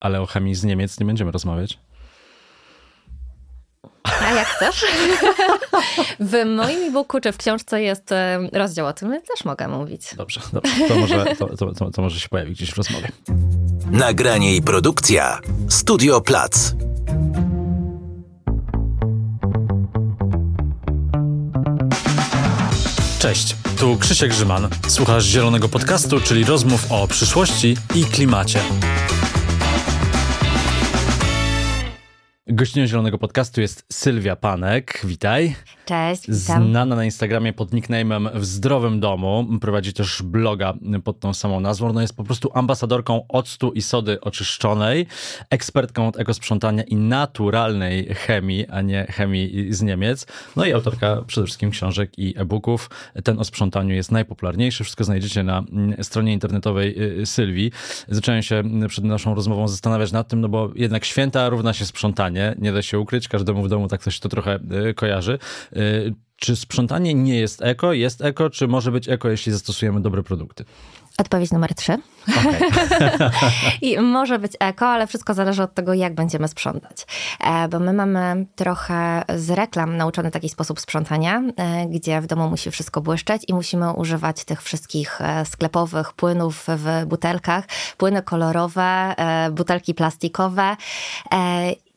Ale o chemii z Niemiec nie będziemy rozmawiać. A jak chcesz? w moim e-booku czy w książce jest e, rozdział o tym, też mogę mówić. Dobrze, dobrze. To, może, to, to, to, to może się pojawi gdzieś w rozmowie. Nagranie i produkcja Studio Plac. Cześć, tu Krzysiek Grzyman. Słuchasz Zielonego Podcastu, czyli rozmów o przyszłości i klimacie. Gościnią Zielonego Podcastu jest Sylwia Panek. Witaj. Cześć, witam. Znana na Instagramie pod nickname'em W Zdrowym Domu. Prowadzi też bloga pod tą samą nazwą. No jest po prostu ambasadorką octu i sody oczyszczonej, ekspertką od ekosprzątania i naturalnej chemii, a nie chemii z Niemiec. No i autorka przede wszystkim książek i e-booków. Ten o sprzątaniu jest najpopularniejszy. Wszystko znajdziecie na stronie internetowej y, Sylwii. Zacząłem się przed naszą rozmową zastanawiać nad tym, no bo jednak święta równa się sprzątanie. Nie da się ukryć. Każdemu w domu tak coś to trochę y, kojarzy. Y, czy sprzątanie nie jest eko? Jest eko, czy może być eko, jeśli zastosujemy dobre produkty? Odpowiedź numer trzy. Okay. I może być eko, ale wszystko zależy od tego, jak będziemy sprzątać. E, bo my mamy trochę z reklam nauczony taki sposób sprzątania, e, gdzie w domu musi wszystko błyszczeć i musimy używać tych wszystkich e, sklepowych płynów w butelkach, płyny kolorowe, butelki plastikowe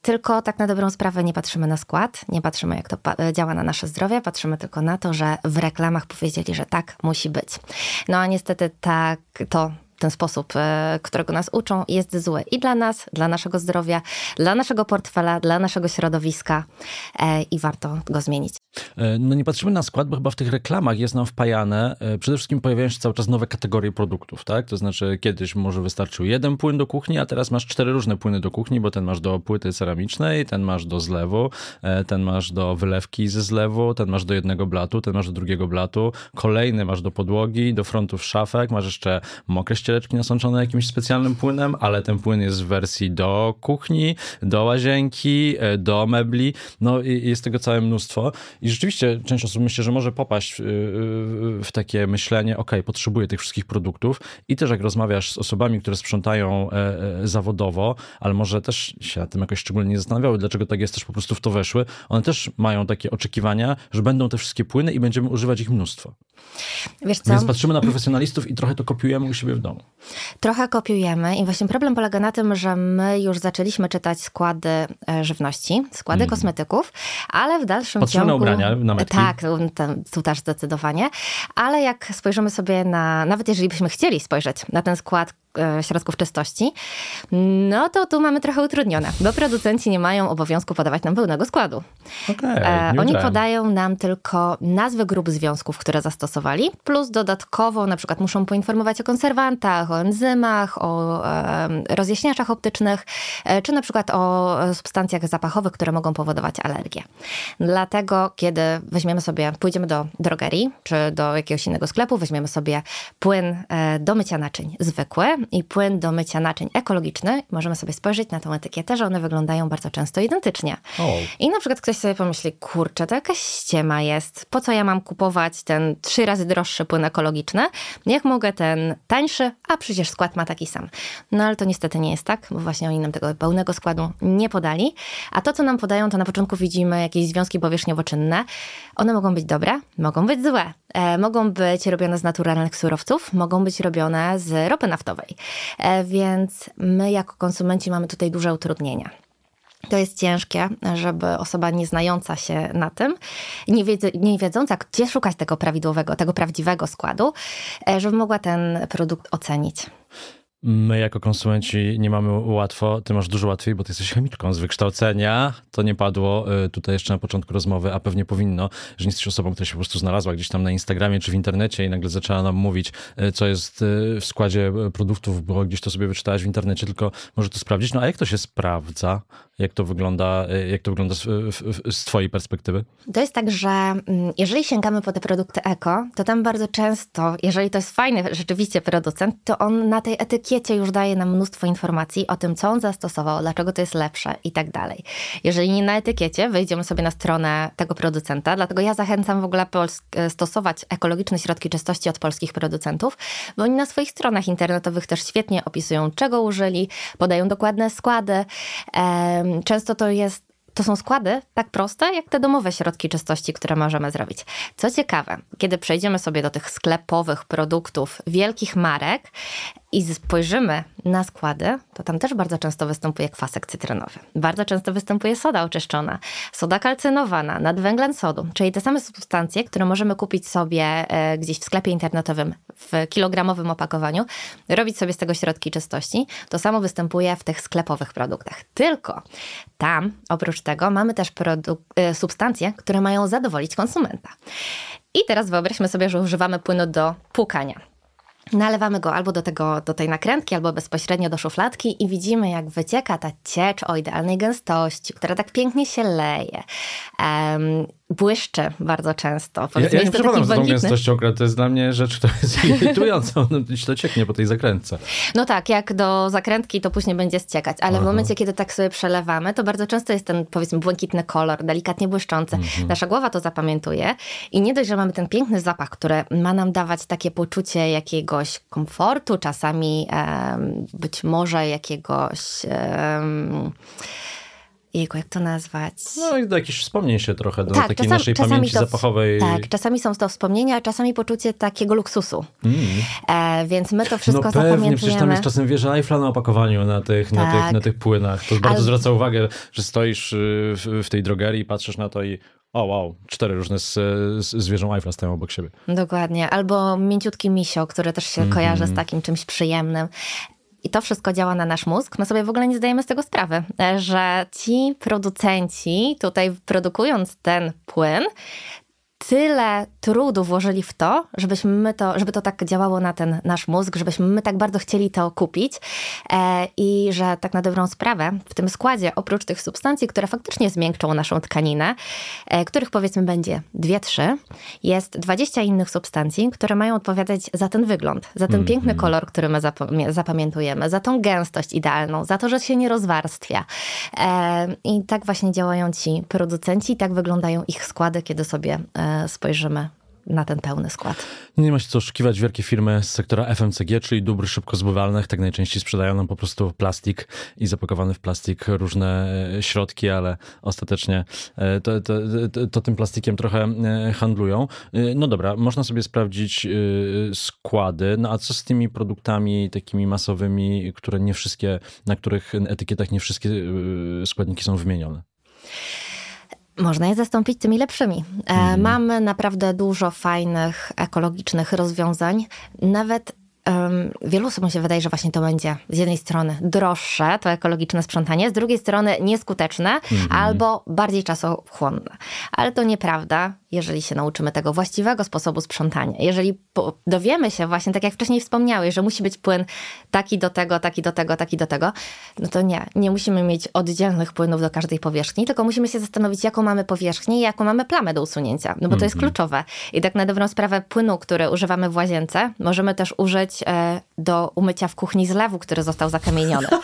tylko tak na dobrą sprawę nie patrzymy na skład, nie patrzymy jak to działa na nasze zdrowie, patrzymy tylko na to, że w reklamach powiedzieli, że tak musi być. No a niestety tak to ten sposób, e, którego nas uczą, jest zły i dla nas, dla naszego zdrowia, dla naszego portfela, dla naszego środowiska e, i warto go zmienić. E, no nie patrzymy na skład, bo chyba w tych reklamach jest nam wpajane, przede wszystkim pojawiają się cały czas nowe kategorie produktów, tak? To znaczy kiedyś może wystarczył jeden płyn do kuchni, a teraz masz cztery różne płyny do kuchni, bo ten masz do płyty ceramicznej, ten masz do zlewu, ten masz do wylewki ze zlewu, ten masz do jednego blatu, ten masz do drugiego blatu, kolejny masz do podłogi, do frontów szafek, masz jeszcze mokre ściereczki nasączone jakimś specjalnym płynem, ale ten płyn jest w wersji do kuchni, do łazienki, e, do mebli. No i jest tego całe mnóstwo. I rzeczywiście część osób myślę, że może popaść w takie myślenie, ok, potrzebuję tych wszystkich produktów. I też jak rozmawiasz z osobami, które sprzątają e, e, zawodowo, ale może też się na tym jakoś szczególnie nie zastanawiały, dlaczego tak jest, też po prostu w to weszły, one też mają takie oczekiwania, że będą te wszystkie płyny i będziemy używać ich mnóstwo. Wiesz co? Więc patrzymy na profesjonalistów i trochę to kopiujemy u siebie w domu. Trochę kopiujemy i właśnie problem polega na tym, że my już zaczęliśmy czytać składy e, żywności, składy mm. kosmetyków, ale w dalszym Patrzymy ciągu... ubrania, na metki. Tak, tu też zdecydowanie. Ale jak spojrzymy sobie na, nawet jeżeli byśmy chcieli spojrzeć na ten skład środków czystości, no to tu mamy trochę utrudnione, bo producenci nie mają obowiązku podawać nam pełnego składu. Okay, e, Oni podają nam tylko nazwy grup związków, które zastosowali, plus dodatkowo na przykład muszą poinformować o konserwantach, o enzymach, o e, rozjaśniaczach optycznych, e, czy na przykład o substancjach zapachowych, które mogą powodować alergię. Dlatego, kiedy weźmiemy sobie, pójdziemy do drogerii, czy do jakiegoś innego sklepu, weźmiemy sobie płyn e, do mycia naczyń zwykły, i płyn do mycia naczyń ekologiczny, możemy sobie spojrzeć na tą etykietę, że one wyglądają bardzo często identycznie. Oh. I na przykład ktoś sobie pomyśli, kurczę, to jakaś ściema jest. Po co ja mam kupować ten trzy razy droższy płyn ekologiczny? Jak mogę ten tańszy, a przecież skład ma taki sam. No ale to niestety nie jest tak, bo właśnie oni nam tego pełnego składu nie podali. A to, co nam podają, to na początku widzimy jakieś związki powierzchniowo-czynne. One mogą być dobre, mogą być złe. E, mogą być robione z naturalnych surowców, mogą być robione z ropy naftowej. E, więc my jako konsumenci mamy tutaj duże utrudnienia. To jest ciężkie, żeby osoba nieznająca się na tym, nie, nie wiedząca, gdzie szukać tego prawidłowego, tego prawdziwego składu, e, żeby mogła ten produkt ocenić. My jako konsumenci nie mamy łatwo, ty masz dużo łatwiej, bo ty jesteś chemiczką z wykształcenia. To nie padło y, tutaj jeszcze na początku rozmowy, a pewnie powinno, że nie jesteś osobą, która się po prostu znalazła gdzieś tam na Instagramie czy w internecie i nagle zaczęła nam mówić, y, co jest y, w składzie produktów, bo gdzieś to sobie wyczytałaś w internecie, tylko może to sprawdzić. No a jak to się sprawdza? Jak to wygląda, jak to wygląda z, z twojej perspektywy? To jest tak, że mm, jeżeli sięgamy po te produkty eko, to tam bardzo często, jeżeli to jest fajny rzeczywiście producent, to on na tej etykiecie etykiecie już daje nam mnóstwo informacji o tym, co on zastosował, dlaczego to jest lepsze i tak dalej. Jeżeli nie na etykiecie, wejdziemy sobie na stronę tego producenta, dlatego ja zachęcam w ogóle stosować ekologiczne środki czystości od polskich producentów, bo oni na swoich stronach internetowych też świetnie opisują, czego użyli, podają dokładne składy. Często to jest to są składy tak proste, jak te domowe środki czystości, które możemy zrobić. Co ciekawe, kiedy przejdziemy sobie do tych sklepowych produktów wielkich marek, i spojrzymy na składy, to tam też bardzo często występuje kwasek cytrynowy. Bardzo często występuje soda oczyszczona, soda kalcynowana, nadwęglan sodu, czyli te same substancje, które możemy kupić sobie e, gdzieś w sklepie internetowym w kilogramowym opakowaniu, robić sobie z tego środki czystości. To samo występuje w tych sklepowych produktach. Tylko tam, oprócz tego, mamy też e, substancje, które mają zadowolić konsumenta. I teraz wyobraźmy sobie, że używamy płynu do płukania. Nalewamy go albo do, tego, do tej nakrętki, albo bezpośrednio do szufladki i widzimy, jak wycieka ta ciecz o idealnej gęstości, która tak pięknie się leje. Um, błyszczy bardzo często. Ja, ja nie przepadam za tą gęstością to jest dla mnie rzecz, która jest irytująca, ono to cieknie po tej zakrętce. No tak, jak do zakrętki to później będzie ściekać, ale Aha. w momencie, kiedy tak sobie przelewamy, to bardzo często jest ten powiedzmy błękitny kolor, delikatnie błyszczący. Mhm. Nasza głowa to zapamiętuje i nie dość, że mamy ten piękny zapach, który ma nam dawać takie poczucie jakiegoś komfortu, czasami um, być może jakiegoś... Um, jego, jak to nazwać? No i do jakichś wspomnień się trochę, do tak, takiej czasami, naszej czasami pamięci to, zapachowej. Tak, czasami są to wspomnienia, a czasami poczucie takiego luksusu. Mm. E, więc my to wszystko no pewnie, zapamiętujemy. przecież tam jest czasem wieża Eiffla na opakowaniu na tych, tak. na tych, na tych płynach. To bardzo zwraca uwagę, że stoisz y, w, w tej drogerii i patrzysz na to i o wow, cztery różne z, z, zwierzą Eiffla stoją obok siebie. Dokładnie. Albo mięciutki misio, które też się mm -hmm. kojarzy z takim czymś przyjemnym. I to wszystko działa na nasz mózg. My sobie w ogóle nie zdajemy z tego sprawy, że ci producenci tutaj produkując ten płyn, tyle trudu włożyli w to, żebyśmy my to, żeby to tak działało na ten nasz mózg, żebyśmy my tak bardzo chcieli to kupić e, i że tak na dobrą sprawę w tym składzie, oprócz tych substancji, które faktycznie zmiękczą naszą tkaninę, e, których powiedzmy będzie dwie, trzy, jest 20 innych substancji, które mają odpowiadać za ten wygląd, za ten mm -hmm. piękny kolor, który my zapamiętujemy, za tą gęstość idealną, za to, że się nie rozwarstwia. E, I tak właśnie działają ci producenci, tak wyglądają ich składy, kiedy sobie e, spojrzymy na ten pełny skład. Nie ma się co oszukiwać. Wielkie firmy z sektora FMCG, czyli dóbr szybko zbywalnych, tak najczęściej sprzedają nam po prostu plastik i zapakowane w plastik różne e, środki, ale ostatecznie e, to, to, to, to tym plastikiem trochę e, handlują. No dobra, można sobie sprawdzić składy, no a co z tymi produktami takimi masowymi, które nie wszystkie, na których etykietach nie wszystkie składniki są wymienione? Można je zastąpić tymi lepszymi. Mm. Mamy naprawdę dużo fajnych, ekologicznych rozwiązań. Nawet um, wielu osobom się wydaje, że właśnie to będzie z jednej strony droższe, to ekologiczne sprzątanie, z drugiej strony nieskuteczne mm -hmm. albo bardziej czasochłonne. Ale to nieprawda jeżeli się nauczymy tego właściwego sposobu sprzątania. Jeżeli dowiemy się właśnie, tak jak wcześniej wspomniałeś, że musi być płyn taki do tego, taki do tego, taki do tego, no to nie, nie musimy mieć oddzielnych płynów do każdej powierzchni, tylko musimy się zastanowić, jaką mamy powierzchnię i jaką mamy plamę do usunięcia, no bo to jest mhm. kluczowe. I tak na dobrą sprawę płynu, który używamy w łazience, możemy też użyć e, do umycia w kuchni zlewu, który został zakamieniony.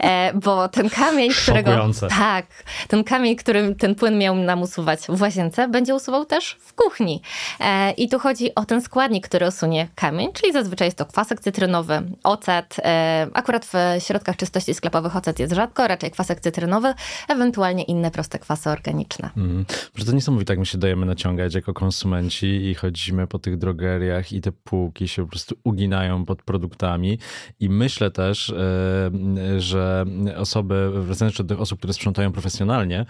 E, bo ten kamień, którego... Szokujące. Tak, ten kamień, którym ten płyn miał nam usuwać w łazience, będzie usuwał też w kuchni. E, I tu chodzi o ten składnik, który usunie kamień, czyli zazwyczaj jest to kwasek cytrynowy, ocet. E, akurat w środkach czystości sklepowych ocet jest rzadko, raczej kwasek cytrynowy, ewentualnie inne proste kwasy organiczne. Mm. Że to niesamowite, jak my się dajemy naciągać jako konsumenci i chodzimy po tych drogeriach i te półki się po prostu uginają pod produktami. I myślę też, e, że osoby, wracając do tych osób, które sprzątają profesjonalnie,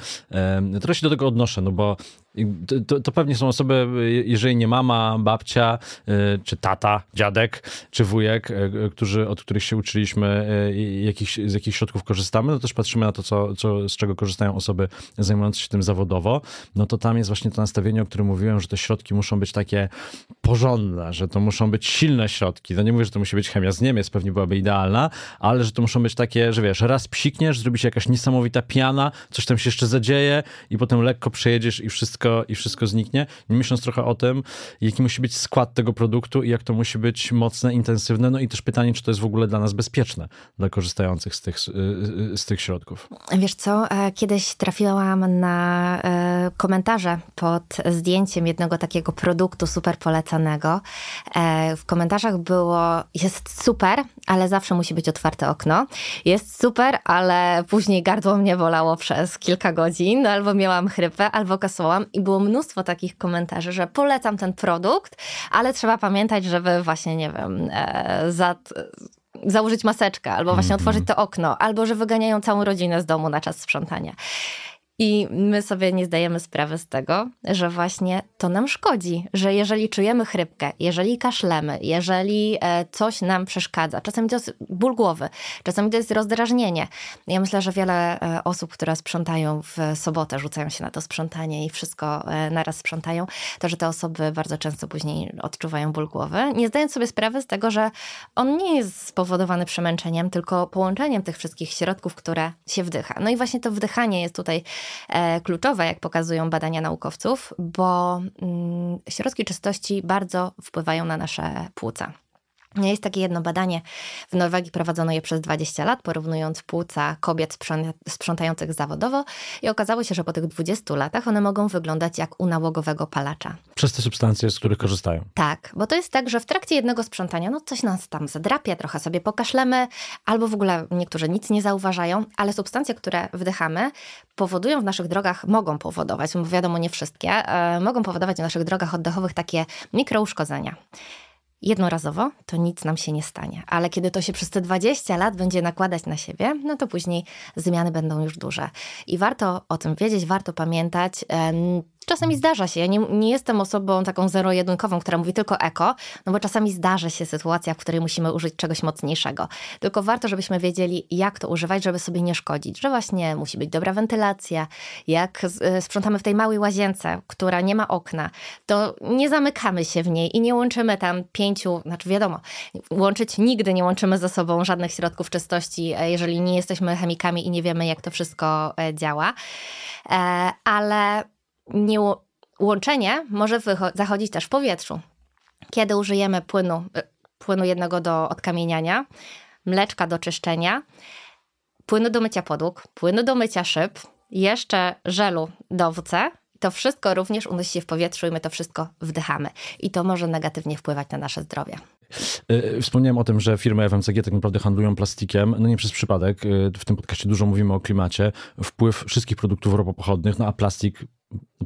trochę się do tego odnoszę, no bo to, to, pewnie są osoby, jeżeli nie mama, babcia, y, czy tata, dziadek, czy wujek, y, którzy, od których się uczyliśmy, y, jakich, z jakich środków korzystamy, no też patrzymy na to, co, co, z czego korzystają osoby zajmujące się tym zawodowo, no to tam jest właśnie to nastawienie, o którym mówiłem, że te środki muszą być takie porządne, że to muszą być silne środki. No nie mówię, że to musi być chemia z Niemiec, pewnie byłaby idealna, ale że to muszą być takie, że wiesz, raz psikniesz, zrobi się jakaś niesamowita piana, coś tam się jeszcze zadzieje i potem lekko przejedziesz i wszystko wszystko, i wszystko zniknie, nie myśląc trochę o tym, jaki musi być skład tego produktu i jak to musi być mocne, intensywne, no i też pytanie, czy to jest w ogóle dla nas bezpieczne, dla korzystających z tych, z tych środków. Wiesz co, e, kiedyś trafiłam na e, komentarze pod zdjęciem jednego takiego produktu super polecanego. E, w komentarzach było, jest super, ale zawsze musi być otwarte okno. Jest super, ale później gardło mnie bolało przez kilka godzin, albo miałam chrypę, albo kasłam i było mnóstwo takich komentarzy, że polecam ten produkt, ale trzeba pamiętać, żeby właśnie, nie wiem, za założyć maseczkę, albo właśnie mm -hmm. otworzyć to okno, albo że wyganiają całą rodzinę z domu na czas sprzątania. I my sobie nie zdajemy sprawy z tego, że właśnie to nam szkodzi, że jeżeli czujemy chrypkę, jeżeli kaszlemy, jeżeli e, coś nam przeszkadza, czasami to jest ból głowy, czasami to jest rozdrażnienie. Ja myślę, że wiele e, osób, które sprzątają w sobotę, rzucają się na to sprzątanie i wszystko e, naraz sprzątają, to że te osoby bardzo często później odczuwają ból głowy, nie zdając sobie sprawy z tego, że on nie jest spowodowany przemęczeniem, tylko połączeniem tych wszystkich środków, które się wdycha. No i właśnie to wdychanie jest tutaj kluczowe, jak pokazują badania naukowców, bo mm, środki czystości bardzo wpływają na nasze płuca. Jest takie jedno badanie, w Norwegii prowadzono je przez 20 lat, porównując płuca kobiet sprzątających zawodowo i okazało się, że po tych 20 latach one mogą wyglądać jak u nałogowego palacza. Przez te substancje, z których korzystają. Tak, bo to jest tak, że w trakcie jednego sprzątania, no coś nas tam zadrapie, trochę sobie pokaszlemy, albo w ogóle niektórzy nic nie zauważają, ale substancje, które wdychamy, powodują w naszych drogach, mogą powodować, bo wiadomo nie wszystkie, e, mogą powodować w naszych drogach oddechowych takie mikrouszkodzenia jednorazowo, to nic nam się nie stanie. Ale kiedy to się przez te 20 lat będzie nakładać na siebie, no to później zmiany będą już duże. I warto o tym wiedzieć, warto pamiętać. Czasami zdarza się, ja nie, nie jestem osobą taką zero-jedynkową, która mówi tylko eko, no bo czasami zdarzy się sytuacja, w której musimy użyć czegoś mocniejszego. Tylko warto, żebyśmy wiedzieli, jak to używać, żeby sobie nie szkodzić, że właśnie musi być dobra wentylacja. Jak e, sprzątamy w tej małej łazience, która nie ma okna, to nie zamykamy się w niej i nie łączymy tam pięciu, znaczy wiadomo, łączyć nigdy nie łączymy ze sobą żadnych środków czystości, e, jeżeli nie jesteśmy chemikami i nie wiemy, jak to wszystko e, działa. Ale nie, łączenie może zachodzić też w powietrzu. Kiedy użyjemy płynu, y, płynu jednego do odkamieniania, mleczka do czyszczenia, płynu do mycia podłóg, płynu do mycia szyb, jeszcze żelu do WC, to wszystko również unosi się w powietrzu i my to wszystko wdychamy. I to może negatywnie wpływać na nasze zdrowie. Y, wspomniałem o tym, że firmy FMCG tak naprawdę handlują plastikiem. No nie przez przypadek. Y, w tym podcaście dużo mówimy o klimacie. Wpływ wszystkich produktów ropopochodnych, no a plastik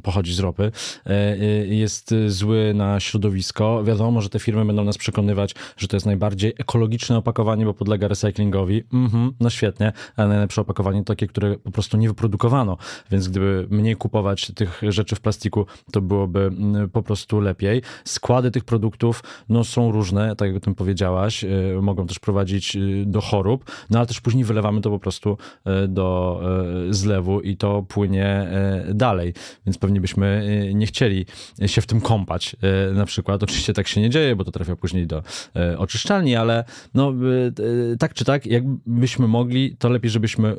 pochodzi z ropy, e, e, jest zły na środowisko. Wiadomo, że te firmy będą nas przekonywać, że to jest najbardziej ekologiczne opakowanie, bo podlega recyklingowi. Mhm, no świetnie, ale najlepsze opakowanie to takie, które po prostu nie wyprodukowano, więc gdyby mniej kupować tych rzeczy w plastiku, to byłoby mm, po prostu lepiej. Składy tych produktów no, są różne, tak jak o tym powiedziałaś, e, mogą też prowadzić do chorób, no ale też później wylewamy to po prostu do zlewu i to płynie dalej więc pewnie byśmy y, nie chcieli się w tym kąpać y, na przykład. Oczywiście tak się nie dzieje, bo to trafia później do y, oczyszczalni, ale no tak czy tak, jakbyśmy mogli, to lepiej, żebyśmy,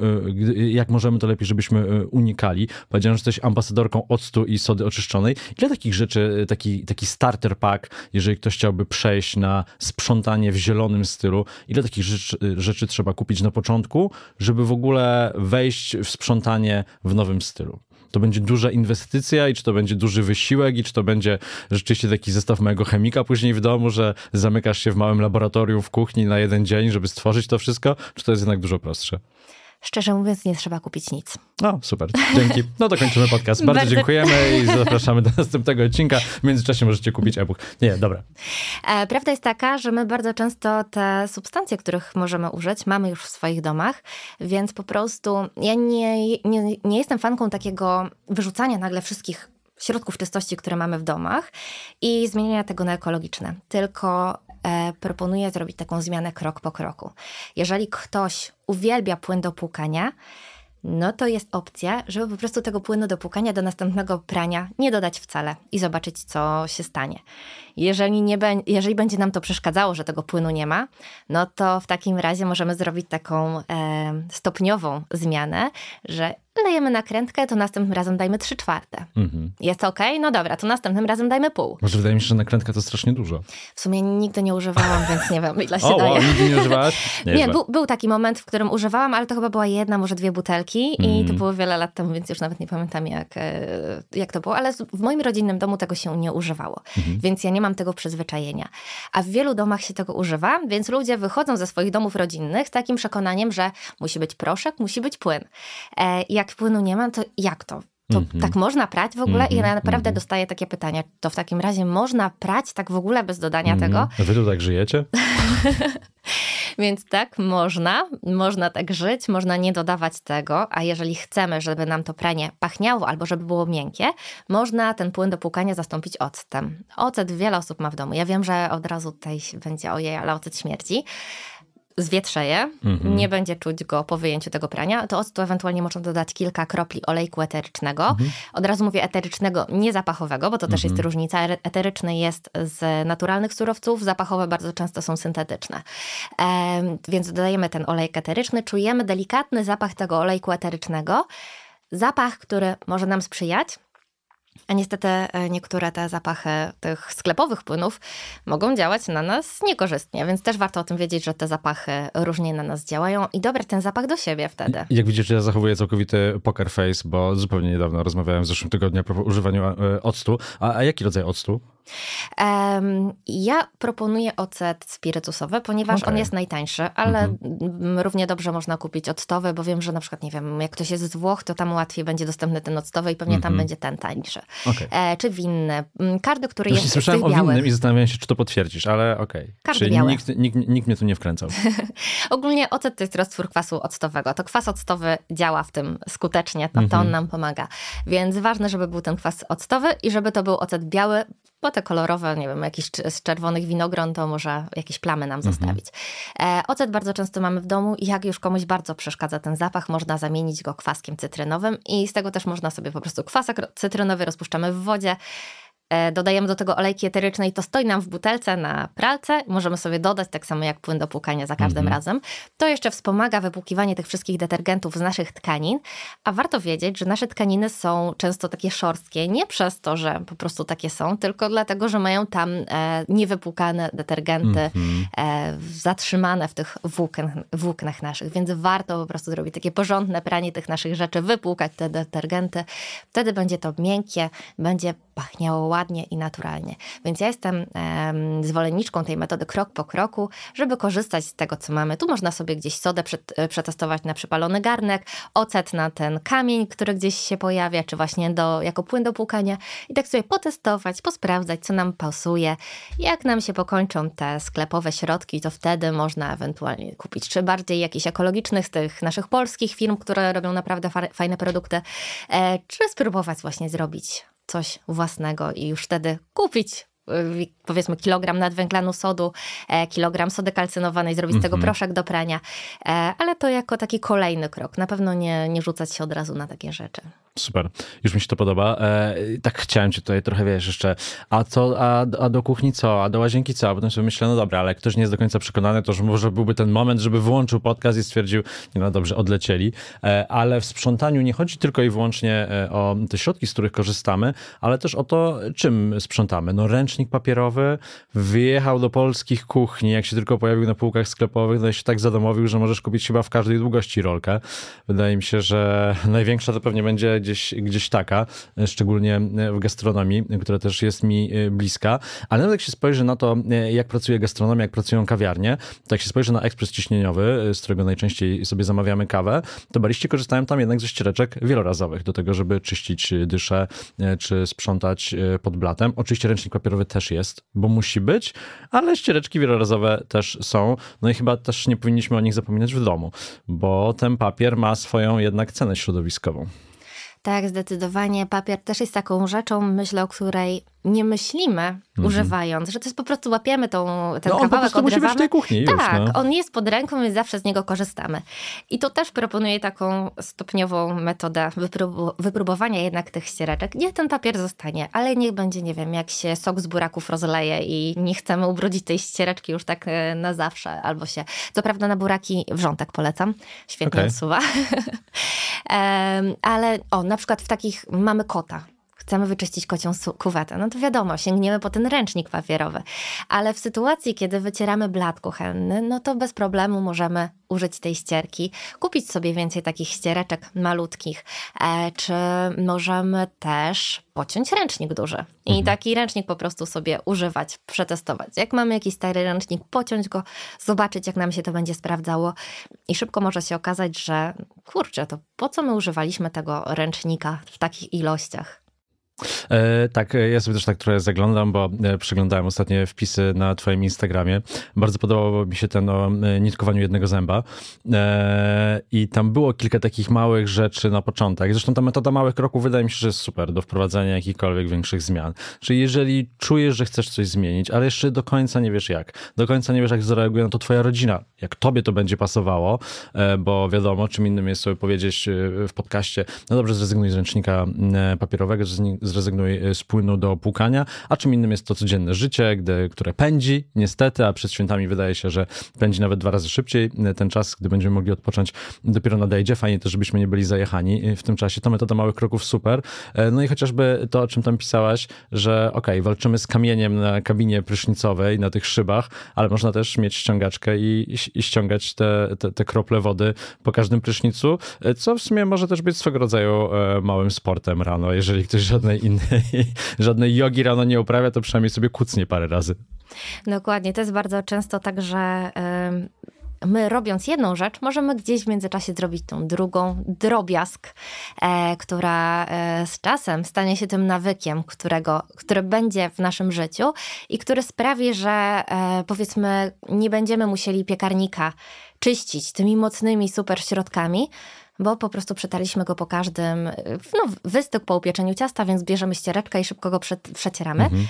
jak możemy, to lepiej, żebyśmy unikali. Powiedziałem, że jesteś ambasadorką octu i sody oczyszczonej. Ile takich rzeczy, taki, taki starter pack, jeżeli ktoś chciałby przejść na sprzątanie w zielonym stylu, ile takich rzeczy, rzeczy trzeba kupić na początku, żeby w ogóle wejść w sprzątanie w nowym stylu? To będzie duża inwestycja i czy to będzie duży wysiłek i czy to będzie rzeczywiście taki zestaw mojego chemika później w domu, że zamykasz się w małym laboratorium w kuchni na jeden dzień, żeby stworzyć to wszystko, czy to jest jednak dużo prostsze? Szczerze mówiąc, nie trzeba kupić nic. O, super. Dzięki. No to kończymy podcast. Bardzo, Bardzo... dziękujemy i zapraszamy do następnego odcinka. W międzyczasie możecie kupić e-book. Nie, dobra. E, prawda jest taka, że my bardzo często te substancje, których możemy użyć, mamy już w swoich domach, więc po prostu ja nie, nie, nie jestem fanką takiego wyrzucania nagle wszystkich środków czystości, które mamy w domach i zmieniania tego na ekologiczne. Tylko proponuję zrobić taką zmianę krok po kroku. Jeżeli ktoś uwielbia płyn do płukania, no to jest opcja, żeby po prostu tego płynu do płukania do następnego prania nie dodać wcale i zobaczyć, co się stanie. Jeżeli, nie be, jeżeli będzie nam to przeszkadzało, że tego płynu nie ma, no to w takim razie możemy zrobić taką e, stopniową zmianę, że lejemy nakrętkę, to następnym razem dajmy 3 czwarte. Mhm. Jest ok? No dobra, to następnym razem dajmy pół. Może wydaje mi się, że nakrętka to strasznie dużo. W sumie nigdy nie używałam, więc nie wiem, ile się o, daje. O, nigdy nie używałaś? Nie, nie był, był, taki moment, w którym używałam, ale to chyba była jedna, może dwie butelki mm. i to mhm. było wiele lat temu, więc już nawet nie pamiętam jak, e, jak to było, ale w moim rodzinnym domu tego się nie używało, mhm. więc ja nie mam tego przyzwyczajenia. A w wielu domach się tego używa, więc ludzie wychodzą ze swoich domów rodzinnych z takim przekonaniem, że musi być proszek, musi być płyn. E, jak płynu nie ma, to jak to? To mm -hmm. tak można prać w ogóle? Mm -hmm, I ja mhm, naprawdę mm -hmm. dostaję takie pytania. To w takim razie można prać tak w ogóle bez dodania mhm. tego? Wy tu tak żyjecie? Więc tak, można. Można tak żyć, można nie dodawać tego, a jeżeli chcemy, żeby nam to pranie pachniało albo żeby było miękkie, można ten płyn do płukania zastąpić octem. Ocet wiele osób ma w domu. Ja wiem, że od razu tutaj będzie ojej, ale ocet śmierdzi zwietrzeje, mhm. nie będzie czuć go po wyjęciu tego prania, to octu ewentualnie można dodać kilka kropli olejku eterycznego. Mhm. Od razu mówię eterycznego, nie zapachowego, bo to też jest mhm. różnica. Eteryczny jest z naturalnych surowców, zapachowe bardzo często są syntetyczne. E, więc dodajemy ten olejek eteryczny, czujemy delikatny zapach tego olejku eterycznego. Zapach, który może nam sprzyjać, a niestety e, niektóre te zapachy tych sklepowych płynów mogą działać na nas niekorzystnie, więc też warto o tym wiedzieć, że te zapachy różnie na nas działają i dobrać ten zapach do siebie wtedy. Jak widzicie, ja zachowuję całkowity poker face, bo zupełnie niedawno rozmawiałem w zeszłym tygodniu o używaniu e, octu. A, a jaki rodzaj octu? Ja proponuję ocet spirytusowy, ponieważ okay. on jest najtańszy, ale mm-hmm. równie dobrze można kupić octowy, bo wiem, że na przykład, nie wiem, jak ktoś jest z Włoch, to tam łatwiej będzie dostępny ten octowy i pewnie tam mhm. będzie ten tańszy. Okay. E, czy winny. Każdy, który Już jest słyszałem o winnym i zastanawiałem się, czy to potwierdzisz, ale okej. Okay. Czyli nikt, nikt, nikt mnie tu nie wkręcał. Ogólnie ocet to jest roztwór kwasu octowego. To kwas octowy działa w tym skutecznie, to, to on mhm. nam pomaga. Więc ważne, żeby był ten kwas octowy i żeby to był ocet biały, bo te kolorowe, nie wiem, jakiś z czerwonych winogron, to może jakieś plamy nam mhm. zostawić. E, ocet bardzo często mamy w domu i jak już komuś bardzo przeszkadza ten zapach, można zamienić go kwaskiem cytrynowym i z tego też można sobie po prostu kwasak cytrynowy rozpuszczamy w wodzie, dodajemy do tego olejki eteryczne i to stoi nam w butelce na pralce. Możemy sobie dodać tak samo jak płyn do płukania za każdym mhm. razem. To jeszcze wspomaga wypłukiwanie tych wszystkich detergentów z naszych tkanin, a warto wiedzieć, że nasze tkaniny są często takie szorstkie, nie przez to, że po prostu takie są, tylko dlatego, że mają tam e, niewypłukane detergenty mhm. e, zatrzymane w tych włókn, włóknach naszych, więc warto po prostu zrobić takie porządne pranie tych naszych rzeczy, wypłukać te detergenty. Wtedy będzie to miękkie, będzie pachniało ładnie i naturalnie. Więc ja jestem zwolenniczką tej metody krok po kroku, żeby korzystać z tego, co mamy. Tu można sobie gdzieś sodę e, przetestować na przypalony garnek, ocet na ten kamień, który gdzieś się pojawia, czy właśnie do, jako płyn do płukania i tak sobie potestować, posprawdzać, co nam pasuje. Jak nam się pokończą te sklepowe środki, to wtedy można ewentualnie kupić, czy bardziej jakichś ekologicznych z tych naszych polskich firm, które robią naprawdę fajne produkty, e, czy spróbować właśnie zrobić coś własnego i już wtedy kupić y, powiedzmy kilogram nadwęglanu sodu, e, kilogram sody kalcynowanej, zrobić z tego mhm. proszek do prania, e, ale to jako taki kolejny krok. Na pewno nie, nie rzucać się od razu na takie rzeczy. Super, już mi się to podoba. E, tak chciałem cię tutaj trochę, wiesz, jeszcze, a co, a, a do kuchni co, a do łazienki co? A potem sobie myślę, no dobra, ale jak ktoś nie jest do końca przekonany, to może byłby ten moment, żeby włączył podcast i stwierdził, no dobrze, odlecieli. E, ale w sprzątaniu nie chodzi tylko i wyłącznie e, o te środki, z których korzystamy, ale też o to, czym sprzątamy. No ręcznik papierowy wyjechał do polskich kuchni, jak się tylko pojawił na półkach sklepowych, no i się tak zadomowił, że możesz kupić chyba w każdej długości rolkę. Wydaje mi się, że największa to pewnie będzie gdzieś, gdzieś taka, szczególnie w gastronomii, która też jest mi e, bliska. Ale nawet jak się spojrzy na to, e, jak pracuje gastronomia, jak pracują kawiarnie, to jak się spojrzy na ekspres ciśnieniowy, e, z którego najczęściej sobie zamawiamy kawę, to bariści korzystają tam jednak ze ściereczek wielorazowych do tego, żeby czyścić dyszę czy sprzątać pod blatem. Oczywiście ręcznik papierowy też jest, bo musi być, ale ściereczki wielorazowe też są. No i chyba też nie powinniśmy o nich zapominać w domu, bo ten papier ma swoją jednak cenę środowiskową. Tak, zdecydowanie. Papier też jest taką rzeczą, myślę, o której nie myślimy, mhm. używając, że to jest po prostu łapiemy tą, ten no, kawałek, on odrywamy. w tej kuchni tak, już, no. on jest pod ręką, więc zawsze z niego korzystamy. I to też proponuję taką stopniową metodę wypróbowania jednak tych ściereczek. Niech ten papier zostanie, ale niech będzie, nie wiem, jak się sok z buraków rozleje i nie chcemy ubrudzić tej ściereczki już tak e, na zawsze, albo się, co prawda na buraki wrzątek polecam, świetnie okay. odsuwa. Ale o, na przykład w takich mamy kota chcemy wyczyścić kocią kuwetę, no to wiadomo, sięgniemy po ten ręcznik papierowy. Ale w sytuacji, kiedy wycieramy blat kuchenny, no to bez problemu możemy użyć tej ścierki, kupić sobie więcej takich ściereczek malutkich, e, czy możemy też pociąć ręcznik duży i mhm. taki ręcznik po prostu sobie używać, przetestować. Jak mamy jakiś stary ręcznik, pociąć go, zobaczyć jak nam się to będzie sprawdzało i szybko może się okazać, że kurczę, to po co my używaliśmy tego ręcznika w takich ilościach? E, tak, e, ja sobie też tak trochę zaglądam, bo e, przeglądałem ostatnie wpisy na twoim Instagramie. Bardzo podobało mi się ten o nitkowaniu jednego zęba e, i tam było kilka takich małych rzeczy na początek. Zresztą ta metoda małych kroków wydaje mi się, że jest super do wprowadzania jakichkolwiek większych zmian. Czyli jeżeli czujesz, że chcesz coś zmienić, ale jeszcze do końca nie wiesz jak, do końca nie wiesz jak zareaguje na to twoja rodzina, jak tobie to będzie pasowało, e, bo wiadomo, czym innym jest sobie powiedzieć w podcaście, no dobrze, zrezygnuj z ręcznika papierowego, zrezygnuj z płynu do płukania, a czym innym jest to codzienne życie, gdy, które pędzi niestety, a przed świętami wydaje się, że pędzi nawet dwa razy szybciej. Ten czas, gdy będziemy mogli odpocząć dopiero nadejdzie. Fajnie też, żebyśmy nie byli zajechani w tym czasie. To metoda małych kroków super. No i chociażby to, o czym tam pisałaś, że ok, walczymy z kamieniem na kabinie prysznicowej, na tych szybach, ale można też mieć ściągaczkę i, i ściągać te, te, te krople wody po każdym prysznicu, co w sumie może też być swego rodzaju e, małym sportem rano, jeżeli ktoś żadnej żadnej innej, żadnej jogi rano nie uprawia, to przynajmniej sobie kucnie parę razy. Dokładnie. To jest bardzo często tak, że my robiąc jedną rzecz, możemy gdzieś w międzyczasie zrobić tą drugą, drobiazg, e, która e, z czasem stanie się tym nawykiem, którego, który będzie w naszym życiu i który sprawi, że e, powiedzmy nie będziemy musieli piekarnika czyścić tymi mocnymi super środkami, bo po prostu przetaliśmy go po każdym, no, wystyk po upieczeniu ciasta, więc bierzemy ściereczkę i szybko go przecieramy. Mhm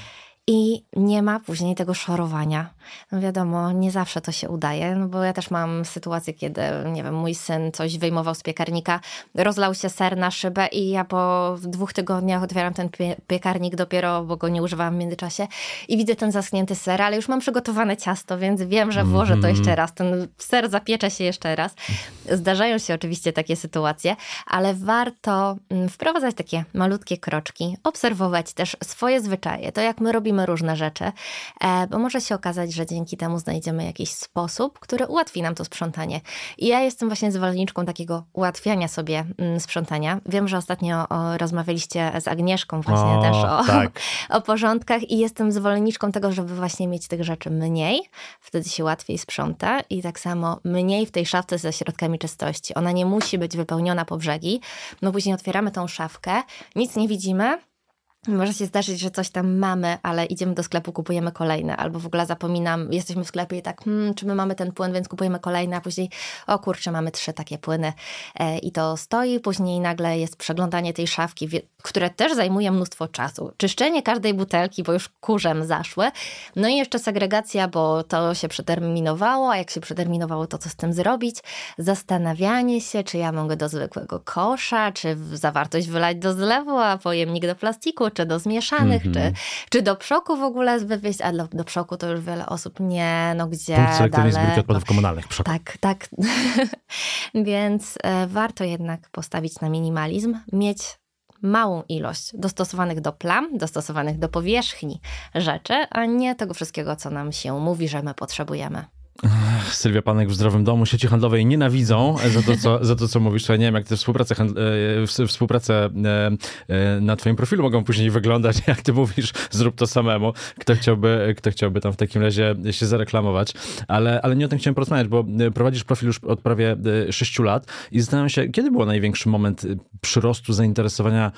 i nie ma później tego szorowania. No wiadomo, nie zawsze to się udaje, no bo ja też mam sytuację, kiedy, nie wiem, mój syn coś wyjmował z piekarnika, rozlał się ser na szybę i ja po dwóch tygodniach otwieram ten pie piekarnik dopiero, bo go nie używałam w międzyczasie i widzę ten zaschnięty ser, ale już mam przygotowane ciasto, więc wiem, że włożę to jeszcze mhm. raz. Ten ser zapiecze się jeszcze raz. Zdarzają się oczywiście takie sytuacje, ale warto mm, wprowadzać takie malutkie kroczki, obserwować też swoje zwyczaje, to jak my robimy robimy różne rzeczy, e, bo może się okazać, że dzięki temu znajdziemy jakiś sposób, który ułatwi nam to sprzątanie. I ja jestem właśnie zwolenniczką takiego ułatwiania sobie mm, sprzątania. Wiem, że ostatnio rozmawialiście z Agnieszką właśnie o, też o, tak. o porządkach i jestem zwolenniczką tego, żeby właśnie mieć tych rzeczy mniej, wtedy się łatwiej sprząta i tak samo mniej w tej szafce ze środkami czystości. Ona nie musi być wypełniona po brzegi, no później otwieramy tą szafkę, nic nie widzimy, może się zdarzyć, że coś tam mamy, ale idziemy do sklepu, kupujemy kolejne, albo w ogóle zapominam, jesteśmy w sklepie i tak, hmm, czy my mamy ten płyn, więc kupujemy kolejne, a później, o kurczę, mamy trzy takie płyny e, i to stoi. Później nagle jest przeglądanie tej szafki, które też zajmuje mnóstwo czasu. Czyszczenie każdej butelki, bo już kurzem zaszły. No i jeszcze segregacja, bo to się przeterminowało, a jak się przeterminowało, to co z tym zrobić? Zastanawianie się, czy ja mogę do zwykłego kosza, czy zawartość wylać do zlewu, a pojemnik do plastiku, czy do zmieszanych, mm -hmm. czy, czy do przoku w ogóle wywieźć, a do, do przoku to już wiele osób nie, no gdzie Punkt selektywnej zbiórki odpadów komunalnych. Przok. Tak, tak. Więc e, warto jednak postawić na minimalizm, mieć małą ilość dostosowanych do plam, dostosowanych do powierzchni rzeczy, a nie tego wszystkiego, co nam się mówi, że my potrzebujemy. Sylwia Panek w Zdrowym Domu, sieci handlowej nienawidzą za to, co, za to, co mówisz. Ja nie wiem, jak te współprace, e, współprace e, e, na twoim profilu mogą później wyglądać, jak ty mówisz, zrób to samemu. Kto chciałby, kto chciałby tam w takim razie się zareklamować. Ale, ale nie o tym chciałem porozmawiać, bo prowadzisz profil już od prawie 6 lat i zastanawiam się, kiedy był największy moment przyrostu zainteresowania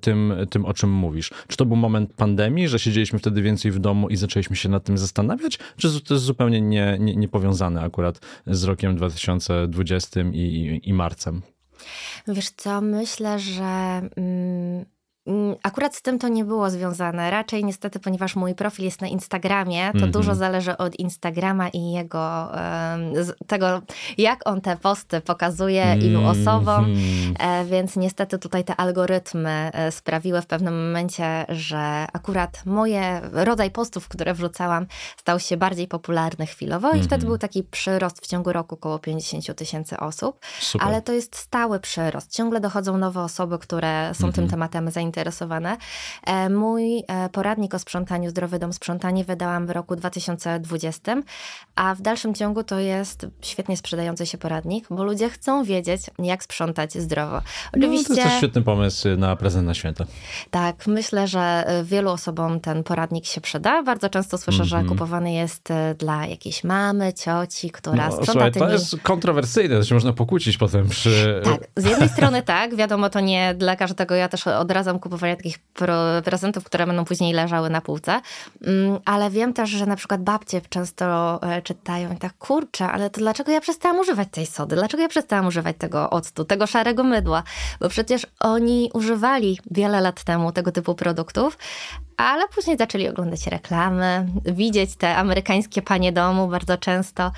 tym, tym, o czym mówisz? Czy to był moment pandemii, że siedzieliśmy wtedy więcej w domu i zaczęliśmy się nad tym zastanawiać? Czy to jest zupełnie nie, nie, niepowiązane akurat z rokiem 2020 i, i, i marcem? Wiesz co, myślę, że Mm, akurat z tym to nie było związane. Raczej niestety, ponieważ mój profil jest na Instagramie, to mm -hmm. dużo zależy od Instagrama i jego tego, jak on te posty pokazuje mm -hmm. ilu osobom. E, więc niestety tutaj te algorytmy e, sprawiły w pewnym momencie, że akurat moje rodzaj postów, które wrzucałam, stał się bardziej popularny chwilowo mm -hmm. i wtedy mhm. był taki przyrost w ciągu roku około 50 tysięcy osób. Super. Ale to jest stały przyrost. Ciągle dochodzą nowe osoby, które są tym mhm. tematem zainteresowane zainteresowane. E, mój e, poradnik o sprzątaniu Zdrowy Dom Sprzątanie wydałam w roku 2020, a w dalszym ciągu to jest świetnie sprzedający się poradnik, bo ludzie chcą wiedzieć, jak sprzątać zdrowo. Oczywiście... No, to jest świetny pomysł na prezent na święta. Tak, myślę, że e, wielu osobom ten poradnik się przyda. Bardzo często słyszę, mm -hmm. że mhm. kupowany jest dla jakiejś mamy, cioci, która no, sprząta słuchaj, tymi... To jest kontrowersyjne, to się można pokłócić potem przy... Tak, z jednej strony tak, wiadomo, to nie dla każdego, ja też odradzam kupowania takich prezentów, które będą później leżały na półce. Mm, ale wiem też, że na przykład babcie często e, czytają i tak, kurczę, ale to dlaczego ja przestałam używać tej sody? Dlaczego ja przestałam używać tego octu, tego szarego mydła? Bo przecież oni używali wiele lat temu tego typu produktów, ale później zaczęli oglądać reklamy, widzieć te amerykańskie panie domu bardzo często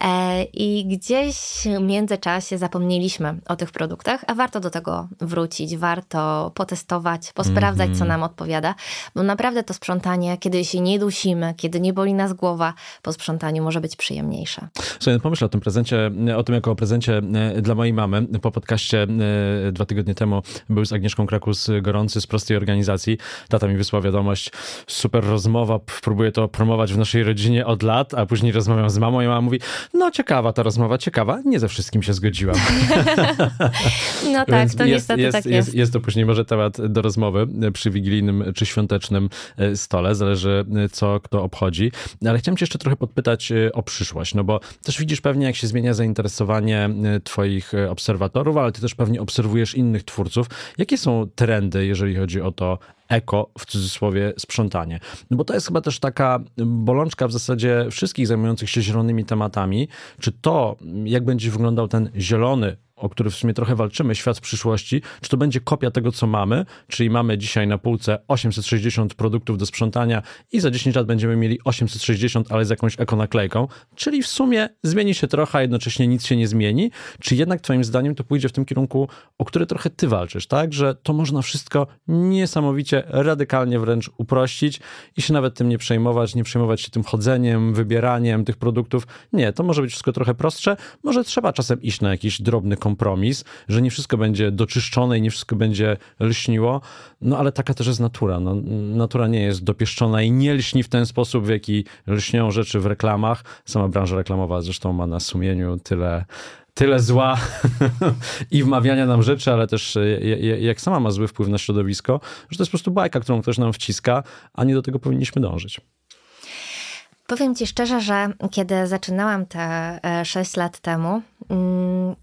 e, i gdzieś w międzyczasie zapomnieliśmy o tych produktach, a warto do tego wrócić, warto potestować, posprawdzać, mm -hmm. co nam odpowiada, bo naprawdę to sprzątanie, kiedy się nie dusimy, kiedy nie boli nas głowa, po sprzątaniu może być przyjemniejsze. Słuchaj, no pomyśl o tym prezencie, o tym jako o prezencie e, dla mojej mamy. Po podcaście e, dwa tygodnie temu był z Agnieszką Krakus gorący z prostej organizacji. Tata mi wysłał wiadomość, super rozmowa, próbuję to promować w naszej rodzinie od lat, a później rozmawiam z mamą i mama mówi, no ciekawa ta rozmowa, ciekawa, nie ze wszystkim się zgodziłam. no tak, to jest, niestety jest, tak jest. jest. Jest to później może temat do rozmowy przy wigilijnym czy świątecznym e, stole, zależy e, co kto obchodzi. Ale chciałem cię jeszcze trochę podpytać e, o przyszłość, no bo też widzisz pewnie jak się zmienia zainteresowanie twoich obserwatorów, ale ty też pewnie obserwujesz innych twórców. Jakie są trendy, jeżeli chodzi o to, eko, w cudzysłowie, sprzątanie. No bo to jest chyba też taka bolączka w zasadzie wszystkich zajmujących się zielonymi tematami. Czy to, jak będzie wyglądał ten zielony o który w sumie trochę walczymy, świat przyszłości, czy to będzie kopia tego, co mamy, czyli mamy dzisiaj na półce 860 produktów do sprzątania i za 10 lat będziemy mieli 860, ale z jakąś ekonaklejką, czyli w sumie zmieni się trochę, a jednocześnie nic się nie zmieni, czy jednak twoim zdaniem to pójdzie w tym kierunku, o który trochę ty walczysz, tak, że to można wszystko niesamowicie, radykalnie wręcz uprościć i się nawet tym nie przejmować, nie przejmować się tym chodzeniem, wybieraniem tych produktów. Nie, to może być wszystko trochę prostsze, może trzeba czasem iść na jakiś drobny komputer, kompromis, że nie wszystko będzie doczyszczone i nie wszystko będzie lśniło, no ale taka też jest natura. No, natura nie jest dopieszczona i nie lśni w ten sposób, w jaki lśnią rzeczy w reklamach. Sama branża reklamowa zresztą ma na sumieniu tyle tyle zła i wmawiania nam rzeczy, ale też e, jak sama ma zły wpływ na środowisko, że to jest po prostu bajka, którą ktoś nam wciska, a nie do tego powinniśmy dążyć. Powiem Ci szczerze, że kiedy zaczynałam te 6 e, lat temu, mm,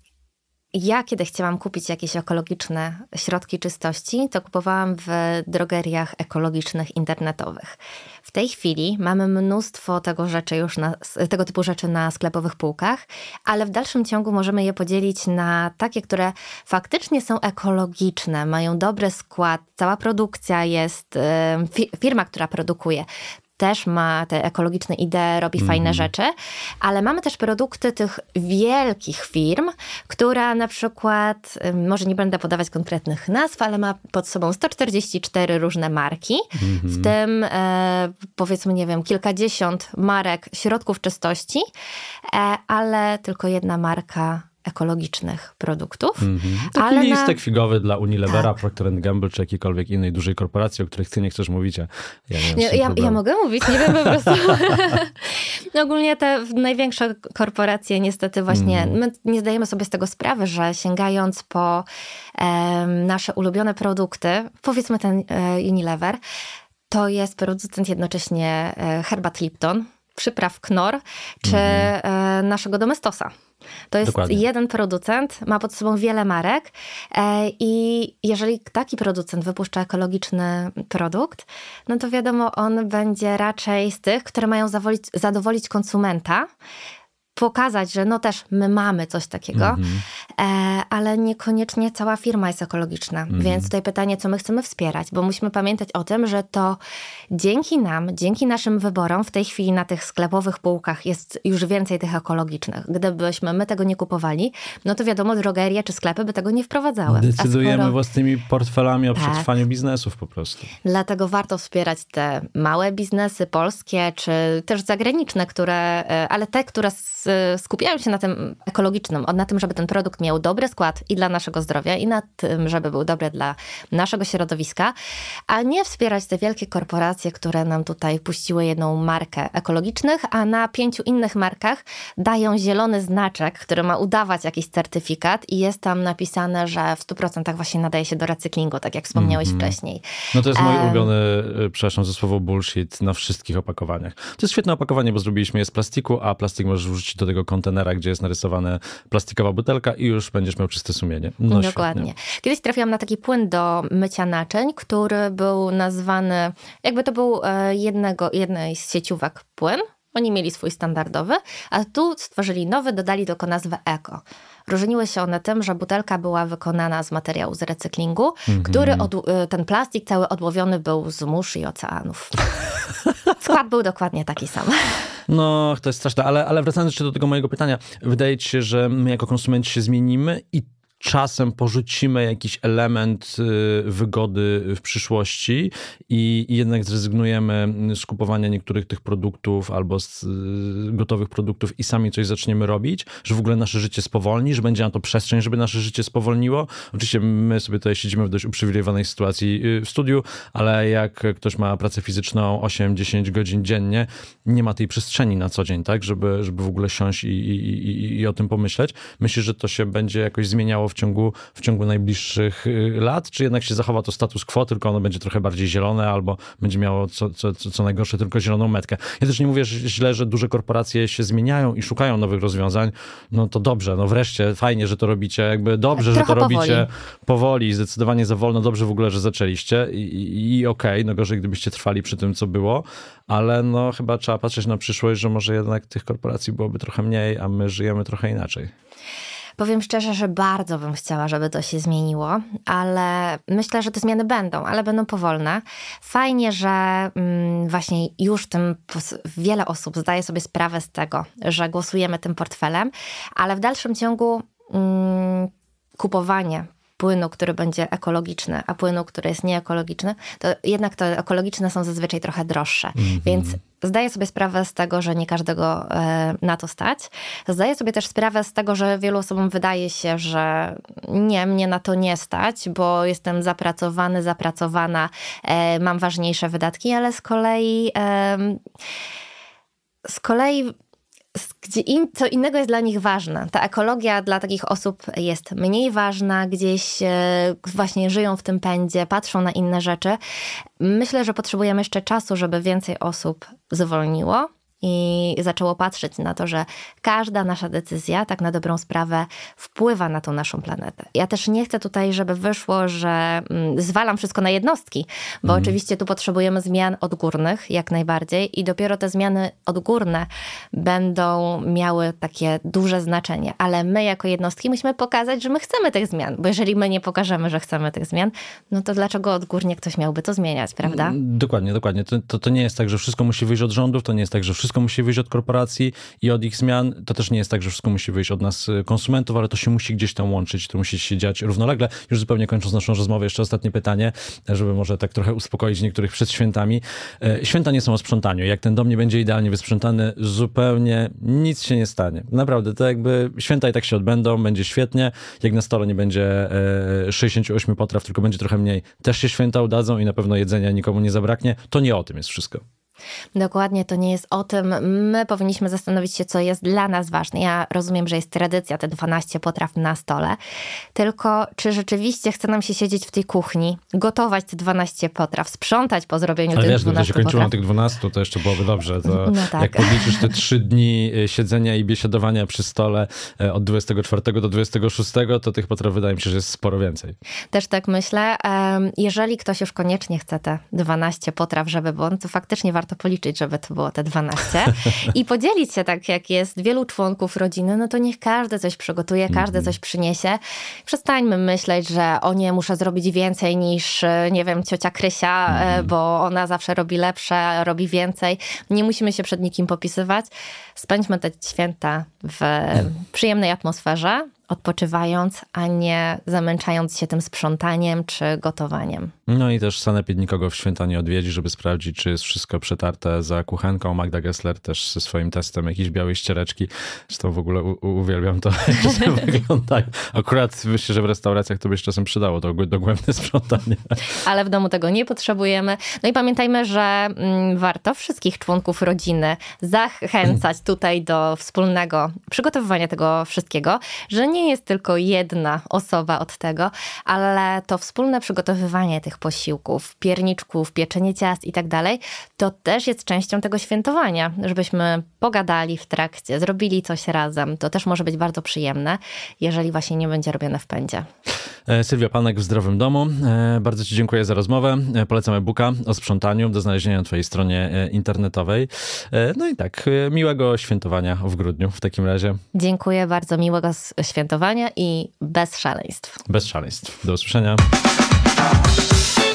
ja, kiedy chciałam kupić jakieś ekologiczne środki czystości, to kupowałam w drogeriach ekologicznych internetowych. W tej chwili mamy mnóstwo tego, rzeczy już na, tego typu rzeczy na sklepowych półkach, ale w dalszym ciągu możemy je podzielić na takie, które faktycznie są ekologiczne, mają dobry skład, cała produkcja jest, firma, która produkuje, też ma te ekologiczne idee, robi mm. fajne rzeczy, ale mamy też produkty tych wielkich firm, która na przykład, może nie będę podawać konkretnych nazw, ale ma pod sobą 144 różne marki, mm -hmm. w tym e, powiedzmy, nie wiem, kilkadziesiąt marek środków czystości, e, ale tylko jedna marka ekologicznych produktów. -hmm. Taki ale listek na... figowy dla Unilevera, tak. Procter Gamble czy jakiejkolwiek innej dużej korporacji, o których ty nie chcesz mówić. Ja, nie ja, ja, mogę mówić, nie wiem po prostu. no ogólnie te największe korporacje niestety właśnie, mm. my nie zdajemy sobie z tego sprawy, że sięgając po um, nasze ulubione produkty, powiedzmy ten e, Unilever, to jest producent jednocześnie e, herbat Lipton, przypraw Knorr, czy mm. e, naszego Domestosa. To jest Dokładnie. jeden producent, ma pod sobą wiele marek e, i jeżeli taki producent wypuszcza ekologiczny produkt, no to wiadomo, on będzie raczej z tych, które mają zadowolić konsumenta, pokazać, że no też my mamy coś takiego, mm -hmm. e, ale niekoniecznie cała firma jest ekologiczna. Mm -hmm. Więc tutaj pytanie, co my chcemy wspierać, bo musimy pamiętać o tym, że to dzięki nam, dzięki naszym wyborom w tej chwili na tych sklepowych półkach jest już więcej tych ekologicznych. Gdybyśmy my tego nie kupowali, no to wiadomo, drogerie czy sklepy by tego nie wprowadzały. Decydujemy skoro... własnymi portfelami o tak. przetrwaniu biznesów po prostu. Dlatego warto wspierać te małe biznesy polskie, czy też zagraniczne, które, e, ale te, które skupiają się na tym ekologicznym, na tym, żeby ten produkt miał dobry skład i dla naszego zdrowia, i na tym, żeby był dobry dla naszego środowiska, a nie wspierać te wielkie korporacje, które nam tutaj puściły jedną markę ekologicznych, a na pięciu innych markach dają zielony znaczek, który ma udawać jakiś certyfikat i jest tam napisane, że w 100% właśnie nadaje się do recyklingu, tak jak wspomniałeś mm -hmm. wcześniej. No to jest mój um, ulubiony, e, przepraszam za słowo bullshit na wszystkich opakowaniach. To jest świetne opakowanie, bo zrobiliśmy je z plastiku, a plastik możesz wrzucić do tego kontenera, gdzie jest narysowana plastikowa butelka i już będziesz miał czyste sumienie. No, Dokładnie. Świetnie. Kiedyś trafiłam na taki płyn do mycia naczyń, który był nazwany, jakby to był e, jednego, jednej z sieciówek płyn. Oni mieli swój standardowy, a tu stworzyli nowy, dodali tylko nazwę Eko. Różniły się one tym, że butelka była wykonana z materiału z recyklingu, mm -hmm. który e, ten plastik cały odłowiony był z mórz i oceanów. Skład był dokładnie taki sam. No, to jest straszne, ale, ale wracając jeszcze do tego mojego pytania, wydaje ci się, że my jako konsumenci się zmienimy i czasem porzucimy jakiś element y, wygody w przyszłości i jednak zrezygnujemy z kupowania niektórych tych produktów albo z y, gotowych produktów i sami coś zaczniemy robić, że w ogóle nasze życie spowolni, że będzie na to przestrzeń, żeby nasze życie spowolniło. Oczywiście my sobie tutaj siedzimy w dość uprzywilejowanej sytuacji y, w studiu, ale jak ktoś ma pracę fizyczną 8-10 godzin dziennie, nie ma tej przestrzeni na co dzień, tak, żeby, żeby w ogóle siąść i, i, i, i o tym pomyśleć. Myślę, że to się będzie jakoś zmieniało w ciągu, w ciągu najbliższych y, lat, czy jednak się zachowa to status quo, tylko ono będzie trochę bardziej zielone, albo będzie miało co, co, co najgorsze tylko zieloną metkę. Ja też nie mówię źle, że duże korporacje się zmieniają i szukają nowych rozwiązań. No to dobrze, no wreszcie, fajnie, że to robicie, jakby dobrze, że to powoli. robicie powoli, zdecydowanie za wolno, dobrze w ogóle, że zaczęliście i, i, i okej, okay, no gorzej, gdybyście trwali przy tym, co było, ale no chyba trzeba patrzeć na przyszłość, że może jednak tych korporacji byłoby trochę mniej, a my żyjemy trochę inaczej. Powiem szczerze, że bardzo bym chciała, żeby to się zmieniło, ale myślę, że te zmiany będą, ale będą powolne. Fajnie, że mm, właśnie już tym wiele osób zdaje sobie sprawę z tego, że głosujemy tym portfelem, ale w dalszym ciągu mm, kupowanie płynu, który będzie ekologiczny, a płynu, który jest nieekologiczny, to jednak te ekologiczne są zazwyczaj trochę droższe. Mm -hmm. Więc zdaję sobie sprawę z tego, że nie każdego e, na to stać. Zdaję sobie też sprawę z tego, że wielu osobom wydaje się, że nie, mnie na to nie stać, bo jestem zapracowany, zapracowana, e, mam ważniejsze wydatki, ale z kolei z kolei gdzie im, co innego jest dla nich ważne. Ta ekologia dla takich osób jest mniej ważna, gdzieś e, właśnie żyją w tym pędzie, patrzą na inne rzeczy. Myślę, że potrzebujemy jeszcze czasu, żeby więcej osób zwolniło i zaczęło patrzeć na to, że każda nasza decyzja, tak na dobrą sprawę, wpływa na tą naszą planetę. Ja też nie chcę tutaj, żeby wyszło, że mm, zwalam wszystko na jednostki, bo mhm. oczywiście tu potrzebujemy zmian odgórnych jak najbardziej i dopiero te zmiany odgórne będą miały takie duże znaczenie, ale my jako jednostki musimy pokazać, że my chcemy tych zmian, bo jeżeli my nie pokażemy, że chcemy tych zmian, no to dlaczego odgórnie ktoś miałby to zmieniać, prawda? Dokładnie, dokładnie. To, to, to nie jest tak, że wszystko musi wyjść od rządów, to nie jest tak, że wszystko wszystko musi wyjść od korporacji i od ich zmian. To też nie jest tak, że wszystko musi wyjść od nas y, konsumentów, ale to się musi gdzieś tam łączyć, to musi się dziać równolegle. Już zupełnie kończąc naszą rozmowę, jeszcze ostatnie pytanie, żeby może tak trochę uspokoić niektórych przed świętami. E, święta nie są o sprzątaniu. Jak ten dom nie będzie idealnie wysprzątany, zupełnie nic się nie stanie. Naprawdę, to jakby święta i tak się odbędą, będzie świetnie. Jak na stole nie będzie 68 e, potraw, tylko będzie trochę mniej, też się święta udadzą i na pewno jedzenia nikomu nie zabraknie. To nie o tym jest wszystko. Dokładnie, to nie jest o tym. My powinniśmy zastanowić się, co jest dla nas ważne. Ja rozumiem, że jest tradycja, te 12 potraw na stole, tylko czy rzeczywiście chce nam się siedzieć w tej kuchni, gotować te 12 potraw, sprzątać po zrobieniu Ale tych wiesz, 12 potraw. się kończyło na tych 12, to jeszcze byłoby dobrze. To no tak. Jak podliczysz te 3 dni e, siedzenia i biesiadowania przy stole e, od 24 do 26, to tych potraw wydaje mi się, że jest sporo więcej. Też tak myślę. Jeżeli ktoś już koniecznie chce te 12 potraw, żeby, bo to faktycznie warto warto policzyć, żeby to było te 12 i podzielić się tak, jak jest wielu członków rodziny, no to niech każdy coś przygotuje, każdy coś przyniesie. Przestańmy myśleć, że o nie, muszę zrobić więcej niż, nie wiem, ciocia Krysia, mm. bo ona zawsze robi lepsze, robi więcej. Nie musimy się przed nikim popisywać. Spędźmy te święta w przyjemnej atmosferze, odpoczywając, a nie zamęczając się tym sprzątaniem czy gotowaniem. No i też sanepid nikogo w święta nie odwiedzi, żeby sprawdzić, czy jest wszystko przetarte za kuchenką. Magda Gessler też ze swoim testem jakiejś białej ściereczki. Zresztą w ogóle uwielbiam to, jak to wygląda. Akurat myślę, że w restauracjach to by się czasem przydało, to dogłębne sprzątanie. Ale w domu tego nie potrzebujemy. No i pamiętajmy, że mm, warto wszystkich członków rodziny zachęcać tutaj do wspólnego przygotowywania tego wszystkiego, że nie jest tylko jedna osoba od tego, ale to wspólne przygotowywanie tych posiłków, pierniczków, pieczenie ciast i tak dalej, to też jest częścią tego świętowania, żebyśmy pogadali w trakcie, zrobili coś razem. To też może być bardzo przyjemne, jeżeli właśnie nie będzie robione w pędzie. E, Sylwia Panek w Zdrowym Domu. E, bardzo Ci dziękuję za rozmowę. E, polecam e-booka o sprzątaniu do znalezienia na Twojej stronie internetowej. No i tak, miłego świętowania w grudniu w takim razie. Dziękuję bardzo, miłego świętowania i bez szaleństw. Bez szaleństw. Do usłyszenia.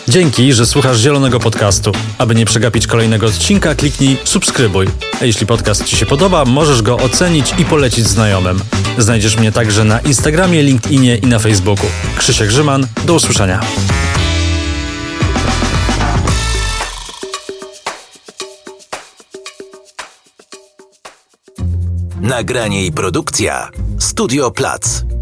Dzięki, że słuchasz Zielonego Podcastu. Aby nie przegapić kolejnego odcinka, kliknij subskrybuj. A jeśli podcast Ci się podoba, możesz go ocenić i polecić znajomym. Znajdziesz mnie także na Instagramie, LinkedInie i na Facebooku. Krzysiek Grzyman, do usłyszenia. Nagranie i produkcja Studio Plac.